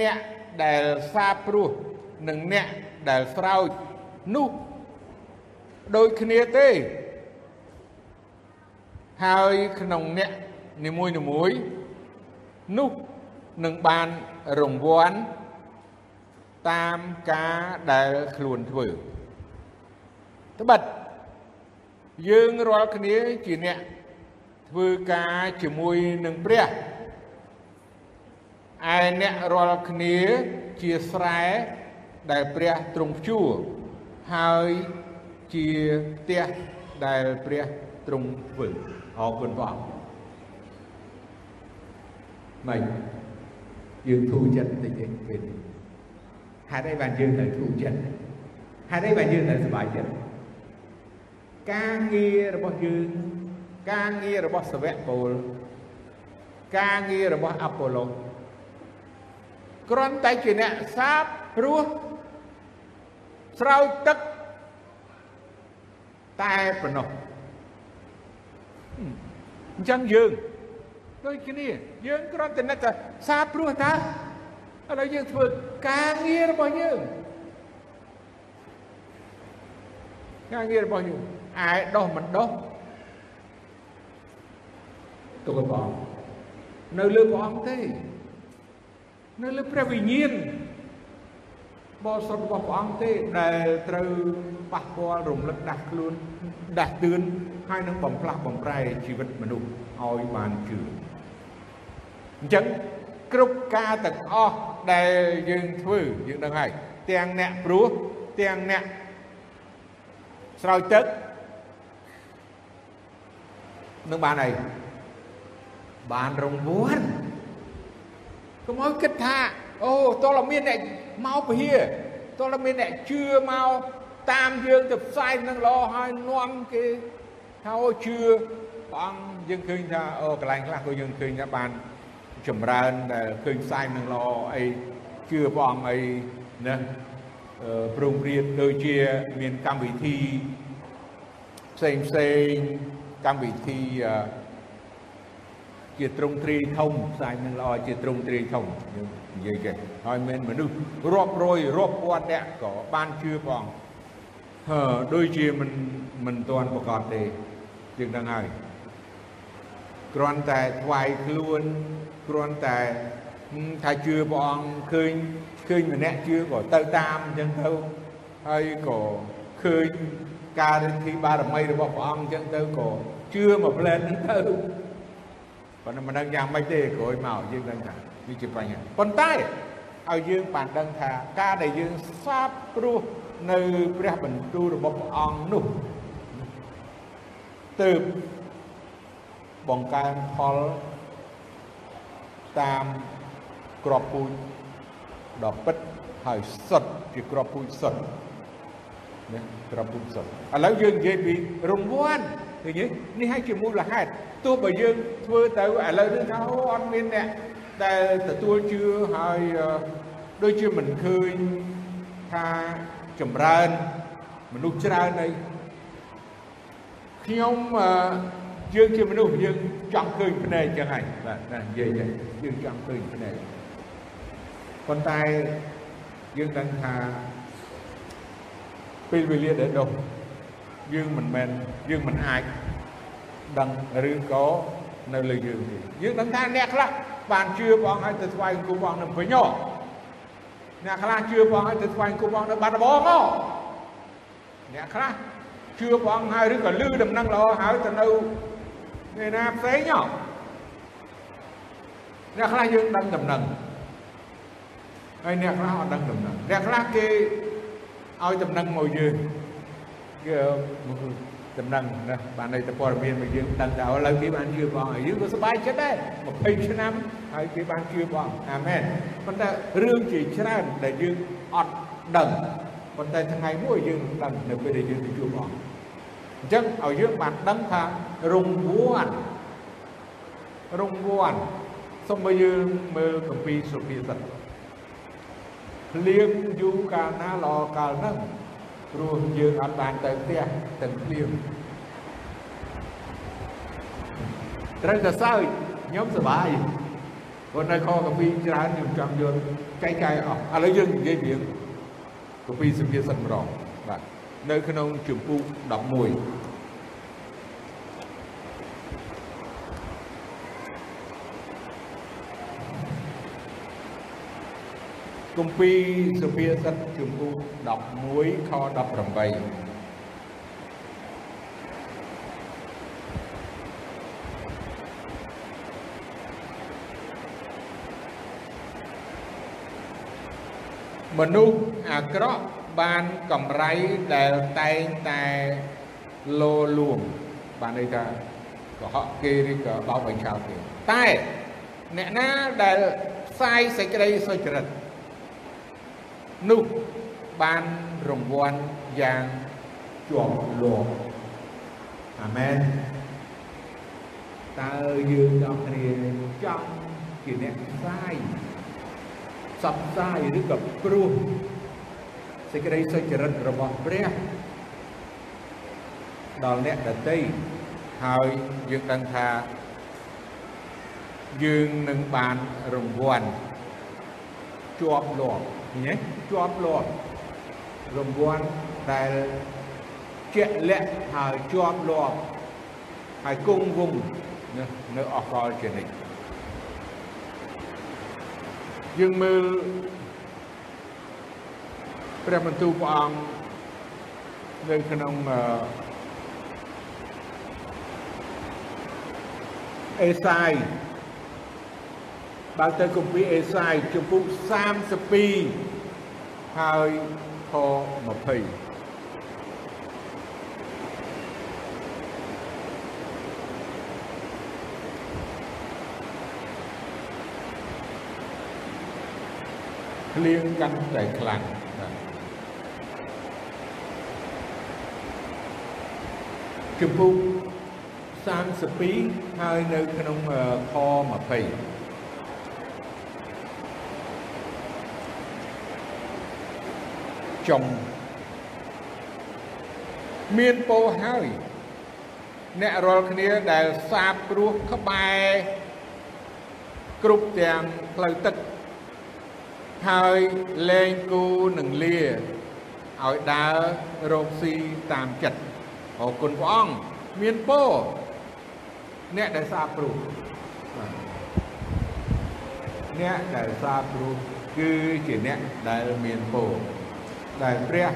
អ្នក ដែលសាបព្រោះនិងអ្នកដែលស្រោចនោះដូចគ្នាទេហើយក្នុងអ្នកនីមួយនីមួយនោះនឹងបានរង្វាន់តាមការដែលខ្លួនធ្វើត្បិតយើងរាល់គ្នាជាអ្នកធ្វើការជាមួយនឹងព្រះ ឯអ្នករាល់គ្នាជាស្រែដែលព្រះទ្រង់ជួហើយជាផ្ទះដែលព្រះទ្រង់ធ្វើអរគុណព្រះអង្គមិនយើងធូរចិត្តតិចទេពេលនេះហេតុអីបានយើងត្រូវធូរចិត្តហេតុអីបានយើងត្រូវសប្បាយចិត្តការងាររបស់យើងការងាររបស់សាវកពូលការងាររបស់អាប៉ូឡូ គ្រាន់តែជាអ្នកសាបព្រោះស្រោចទឹកតែប៉ុណ្ណោះអញ្ចឹងយើងដូចគ្នា យើងគ្រាន់តែនឹកថាសាព្រោះតាឥឡូវយើងធ្វើការងាររបស់យើងការងាររបស់យើងឯដោះមិនដោះទុកឲ្យព្រះអង្គនៅលើព្រះអង្គទេ នៅលើព្រះវិញ្ញាណបរិសុទ្ធរបស់ព្រះអង្គទេដែលត្រូវប៉ះពាល់រំលឹកដាស់ខ្លួនដាស់តឿនហើយនឹងបំផ្លាស់បំប្រែជីវិតមនុស្សឲ្យបានជឿអញ្ចឹងគ្រប់ការទាំងអស់ដែលយើងធ្វើយើងដឹងហើយទាំងអ្នកព្រោះទាំងអ្នកស្រោចទឹកនឹងបានអីបានរង្វាន់ កុំឲ្យគិតថាអូតើមានអ្នកមកពហិតើមានអ្នកជឿមកតាមយើងទៅផ្សាយនឹងល្អហើយនាំគេថាអូជឿព្រះអង្គយើងឃើញថាអូកន្លែងខ្លះក៏យើងឃើញថាបានចម្រើនដែលឃើញផ្សាយនឹងល្អអីជឿព្រះអង្គអីណាប្រងព្រាតដូចជាមានកម្មវិធីផ្សេងផ្សេងកម្មវិធី ជាត្រង់ទ្រីធំផ្សាយនឹងល្អជាត្រង់ទ្រីធំយើងនិយាយចេះហើយមានមនុស្សរាប់រយរាប់ពាន់អ្នកក៏បានជឿផងហើដូចជាមិនមិនទាន់ប្រកបទេយើងដឹងហើយគ្រាន់តែថ្វាយខ្លួនគ្រាន់តែថាជឿព្រះអង្គឃើញឃើញម្នាក់ជឿក៏ទៅតាមអញ្ចឹងទៅហើយក៏ឃើញការរិទ្ធីបារមីរបស់ព្រះអង្គអញ្ចឹងទៅក៏ជឿមកផ្លែនហ្នឹងទៅ ប៉ុន្តែមិនដឹងយ៉ាងម៉េចទេក្រោយមកយើងដឹងថាវាជាបញ្ហាប៉ុន្តែឲ្យយើងបានដឹងថាការដែលយើងសាបព្រោះនៅព្រះបន្ទូលរបស់ព្រះអង្គនោះទើបបង្កើនផលតាមក្របពូជដ៏ពិតហើយសុទ្ធជាក្របពូជសុទ្ធណាក្របពូជសុទ្ធឥឡូវយើងនិយាយពីរង្វាន់ ឃើញទេនេះហើយជាមូលហេតុទោះបើយើងធ្វើទៅឥឡូវនេះថាអូអត់មានអ្នកដែលទទួលជឿហើយដូចជាមិនឃើញថាចម្រើនមនុស្សច្រើនអីខ្ញុំយើងជាមនុស្សយើងចង់ឃើញភ្នែកចឹងហើយបាទណានិយាយចឹងយើងចង់ឃើញភ្នែកប៉ុន្តែយើងដឹងថាពេលវេលាដែលដុះ យើងមិនមែនយើងមិនអាចដឹងឬក៏នៅលើយើងទេយើងដឹងថាអ្នកខ្លះបានជឿព្រះអង្គឲ្យទៅថ្វាយអង្គព្រះអង្គនៅវិញអ្នកខ្លះជឿព្រះអង្គឲ្យទៅថ្វាយអង្គព្រះអង្គនៅបាត់ដំបងមកអ្នកខ្លះជឿព្រះអង្គហើយឬក៏លឺដំណឹងល្អហើយទៅនៅឯណាផ្សេងហ៎អ្នកខ្លះយើងដឹងដំណឹងហើយអ្នកខ្លះអត់ដឹងដំណឹងអ្នកខ្លះគេឲ្យដំណឹងមកយើងគេ ដំណឹងណាបាននៅតែព័ត៌មានមកយើងដឹងថាឥឡូវគេបានជឿព្រះអង្គយើងក៏សប្បាយចិត្តដែរ20ឆ្នាំហើយគេបានជឿព្រះអង្គអាមែនប៉ុន្តែរឿងជាច្រើនដែលយើងអត់ដឹងប៉ុន្តែថ្ងៃមួយយើងដឹងនៅពេលដែលយើងទៅជួបព្រះអង្គអញ្ចឹងឲ្យយើងបានដឹងថារង្វាន់រង្វាន់សូមឲ្យយើងមើលកម្ពីសុភាសិតភ្លៀងយូរកាលណាល្អកាលហ្នឹង ព្រោះយើងអត់បានទៅផ្ទះទាំងភ្លៀងត្រូវតែសើចខ្ញុំសប្បាយព្រោះនៅខកម្ពីច្រើនខ្ញុំចង់យកចែកចាយអស់ឥឡូវយើងនិយាយពីកម្ពីសុភាសិតម្ដងបាទនៅក្នុងជំពូក11 គម្ពីរសុភាសិតជំពូក11ខ18មនុស្សអាក្រក់បានកម្រៃដែលតែងតែលោលួងបានន័យថាកុហកគេឬក៏បោកបញ្ឆោតគេតែអ្នកណាដែលផ្សាយសេចក្តីសុចរិត នោះបានរង្វាន់យ៉ាងជាប់លាប់អាមែនតើយើងដល់គ្នាចង់ជាអ្នកផ្សាយសັບផ្សាយឬក៏ព្រោះសេចក្តីសុចរិតរបស់ព្រះដល់អ្នកដតីហើយយើងដឹងថាយើងនឹងបានរង្វាន់ជាប់លាប់ ឃើញទេជាប់លាប់រង្វាន់ដែលជាក់លាក់ហើយជាប់លាប់ហើយគង់វង្សនៅអកលជានិច្ចយើងមើលព្រះបន្ទូលព្រះអង្គនៅក្នុងអេសាយ បើទៅគម្ពីរអេសាយជំពូក32ហើយខ20ភ្លៀងកាន់តែខ្លាំងជំពូក32ហើយនៅក្នុងខ20 ចុងមានពោហើយអ្នករាល់គ្នាដែលសាបព្រោះក្បែរគ្រប់ទាំងផ្លូវទឹកហើយលែងគូនឹងលាឲ្យដើររកស៊ីតាមចិត្តអរគុណព្រះអង្គមានពោអ្នកដែលសាបព្រោះអ្នកដែលសាបព្រោះគឺជាអ្នកដែលមានពោ ដែលព្រះ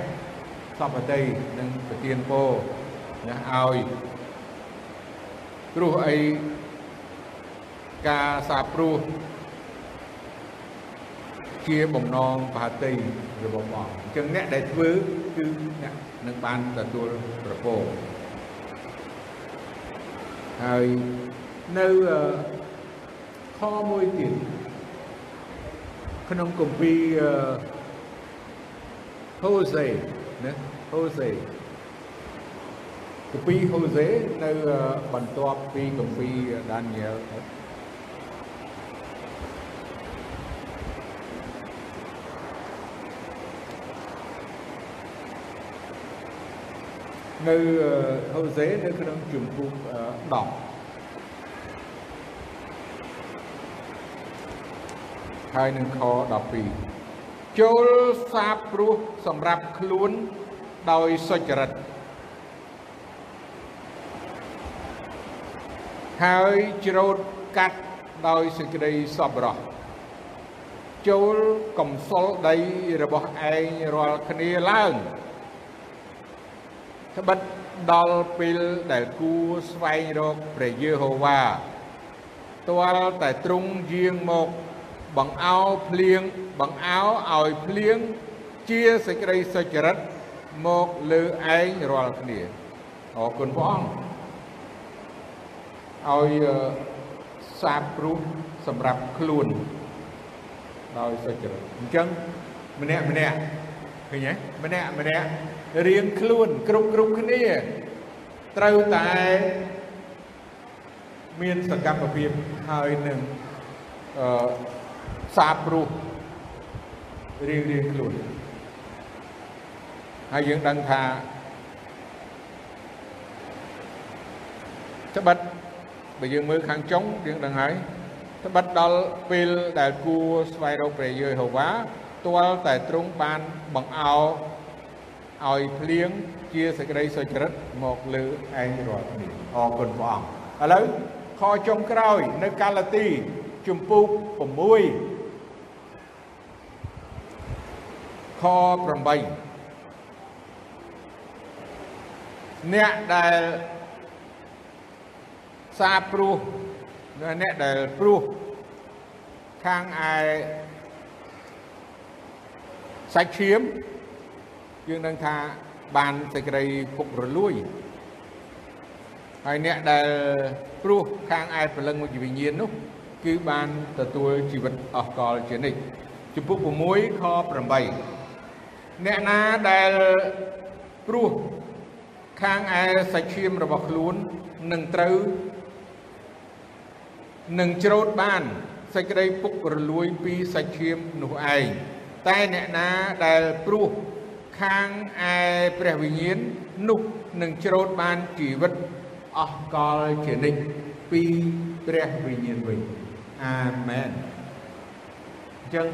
សពតិនឹងប្រទានពោណាឲ្យព្រោះអីការសាបព្រោះជាបំណងបាតីរបស់ព្រះអង្គអញ្ចឹងអ្នកដែលធ្វើគឺអ្នកនឹងបានទទួលប្រពោហើយនៅខមួយទៀតក្នុងគម្ពីរ ហូសេណាហូសេគម្ពីរហូសេនៅបន្ទាប់ពីគម្ពីរដានីយ៉ែលនៅហូសេនៅក្នុងជំពូក10ហើយនឹងខ12 ចូលសាបព្រោះសម្រាប់ខ្លួនដោយសុចរិតហើយច្រូតកាត់ដោយសេចក្តីសប្បុរសចូលកំសល់ដីរបស់ឯងរាល់គ្នាឡើងត្បិតដល់ពេលដែលគួស្វែងរកព្រះយេហូវ៉ាទាល់តែទ្រង់យាងមក បង្អោភ្លៀងបង្អោឲ្យភ្លៀងជាសេចក្តីសុចរិតមកលើឯងរាល់គ្នាអរគុណព្រះអង្គឲ្យសាបព្រោះសម្រាប់ខ្លួនដោយសុចរិតអញ្ចឹងម្នាក់ម្នាក់ឃើញទេម្នាក់ម្នាក់រៀងខ្លួនគ្រប់គ្រប់គ្នាត្រូវតែមានសកម្មភាពហើយនឹងអឺ សាបព្រោះរៀងរៀងខ្លួនហើយយើងដឹងថាត្បិតបើយើងមើលខាងចុងយើងដឹងហើយត្បិតដល់ពេលដែលគួស្វែងរកព្រះយេហូវ៉ាទាល់តែទ្រង់បានបង្អោឲ្យភ្លៀងជាសេចក្តីសុចរិតមកលើឯងរាល់គ្នាអរគុណព្រះអង្គឥឡូវខចុងក្រោយនៅកាឡាទីជំពូក6 ខ8អ្នកដែលសាព្រោះអ្នកដែលព្រោះខាងឯសាច់ឈាមយើងនឹងថាបានសេចក្តីពុករលួយហើយអ្នកដែលព្រោះខាងឯព្រលឹងវិញ្ញាណនោះ គឺបានទទួលជីវិតអស់កលជានិច្ចជំពូក6ខ8 អ្នកណាដែលព្រោះខាងឯសាច់ឈាមរបស់ខ្លួននឹងត្រូវនឹងច្រូតបានសេចក្តីពុករលួយពីសាច់ឈាមនោះឯងតែអ្នកណាដែលព្រោះខាងឯព្រះវិញ្ញាណនោះនឹងច្រូតបានជីវិតអស់កលជានិច្ចពីព្រះវិញ្ញាណវិញអាមែនអញ្ចឹង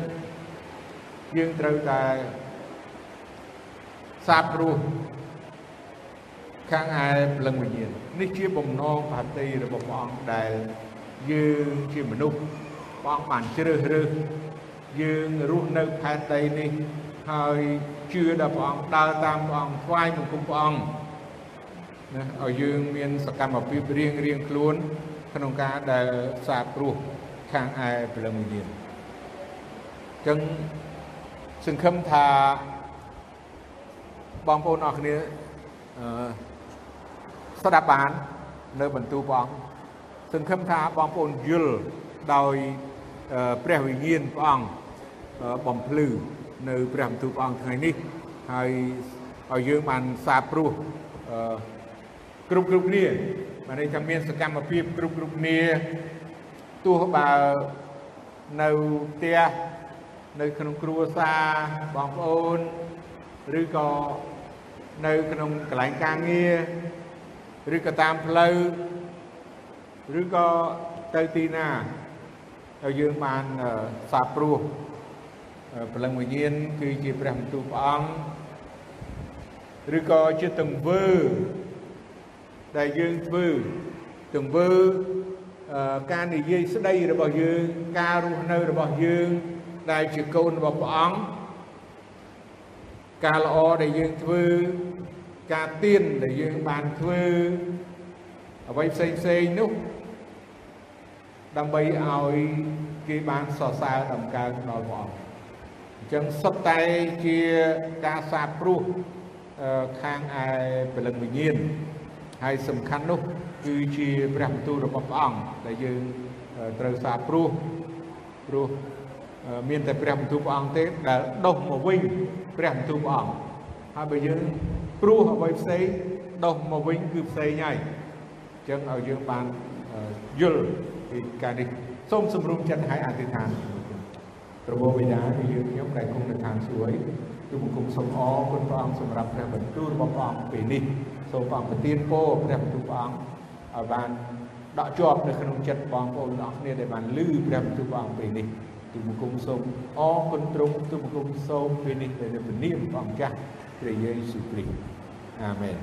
យើងត្រូវតែ សាបព្រោះខាងឯព្រលឹងវិញ្ញាណនេះជាបំណងបាតីរបស់ព្រះអង្គដែលយើងជាមនុស្សព្រះអង្គបានជ្រើសរើសយើងរស់នៅផែនដីនេះហើយជឿដល់ព្រះអង្គដើរតាមព្រះអង្គថ្វាយបង្គំព្រះអង្គណាឲ្យយើងមានសកម្មភាពរៀងរៀងខ្លួន ក្នុងការដែលសាបព្រោះខាងឯព្រលឹងវិញ្ញាណអញ្ចឹងសង្ឃឹមថា បងប្អូនអរគ្នាអឺស្ដាប់បាន នៅបន្ទូលព្រះអង្គសង្ឃឹមថាបងប្អូនយល់ដោយព្រះវិញ្ញាណព្រះអង្គបំភ្លឺនៅព្រះបន្ទូលព្រះអង្គថ្ងៃនេះហើយឲ្យយើងបានសាបព្រោះគ្រប់គ្រប់គ្នាបានន័យថាមានសកម្មភាពគ្រប់គ្រប់គ្នាទោះបើនៅផ្ទះនៅក្នុងគ្រួសារបងប្អូន ឬក៏នៅក្នុងកន្លែងការងារឬក៏តាមផ្លូវឬក៏ទៅទីណាហើយយើងបានសាបព្រោះព្រលឹងវិញ្ញាណគឺជាព្រះបន្ទូលព្រះអង្គឬក៏ជាទង្វើដែលយើងធ្វើទង្វើការនិយាយស្ដីរបស់យើងការរស់នៅរបស់យើងដែលជាកូនរបស់ព្រះអង្គ ការល្អដែលយើងធ្វើការទៀនដែលយើងបានធ្វើអ្វីផ្សេងផ្សេងនោះដើម្បីឲ្យគេបានសរសើរដំកើងដល់ព្រះអង្គអញ្ចឹងសុទ្ធតែជាការសាបព្រោះខាងឯពលិកវិញ្ញាណហើយសំខាន់នោះគឺជាព្រះបន្ទូលរបស់ព្រះអង្គដែលយើងត្រូវសាបព្រោះព្រោះមានតែព្រះបន្ទូលព្រះអង្គទេដែលដុសមកវិញ ព្រះបន្ទូលព្រះអង្គហើយបើយើងព្រោះអ្វីផ្សេងដុសមកវិញគឺផ្សេងហើយអញ្ចឹងឲ្យយើងបានយល់ពីការនេះសូមសម្រុំចិត្តឲ្យអធិដ្ឋានព្រះបិតាគឺយើងខ្ញុំដែលគង់នៅខាងសួយទូបង្គំសូមអរគុណព្រះអង្គសម្រាប់ព្រះបន្ទូលរបស់ព្រះអង្គពេលនេះសូមព្រះអង្គប្រទានពរព្រះបន្ទូលព្រះអង្គឲ្យបានដកជាប់នៅក្នុងចិត្តបងប្អូនទាំងអស់គ្នាដែលបានឮព្រះបន្ទូលព្រះអង្គពេលនេះ ទូបង្គំសូមអរគុណទ្រង់ទូបង្គំសូមពេលនេះដែលនៅព្រះនាមព្រះអង្គចាស់ព្រះយេស៊ូវគ្រីស្ទអាមែន